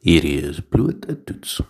Hierdie is bloot 'n toets.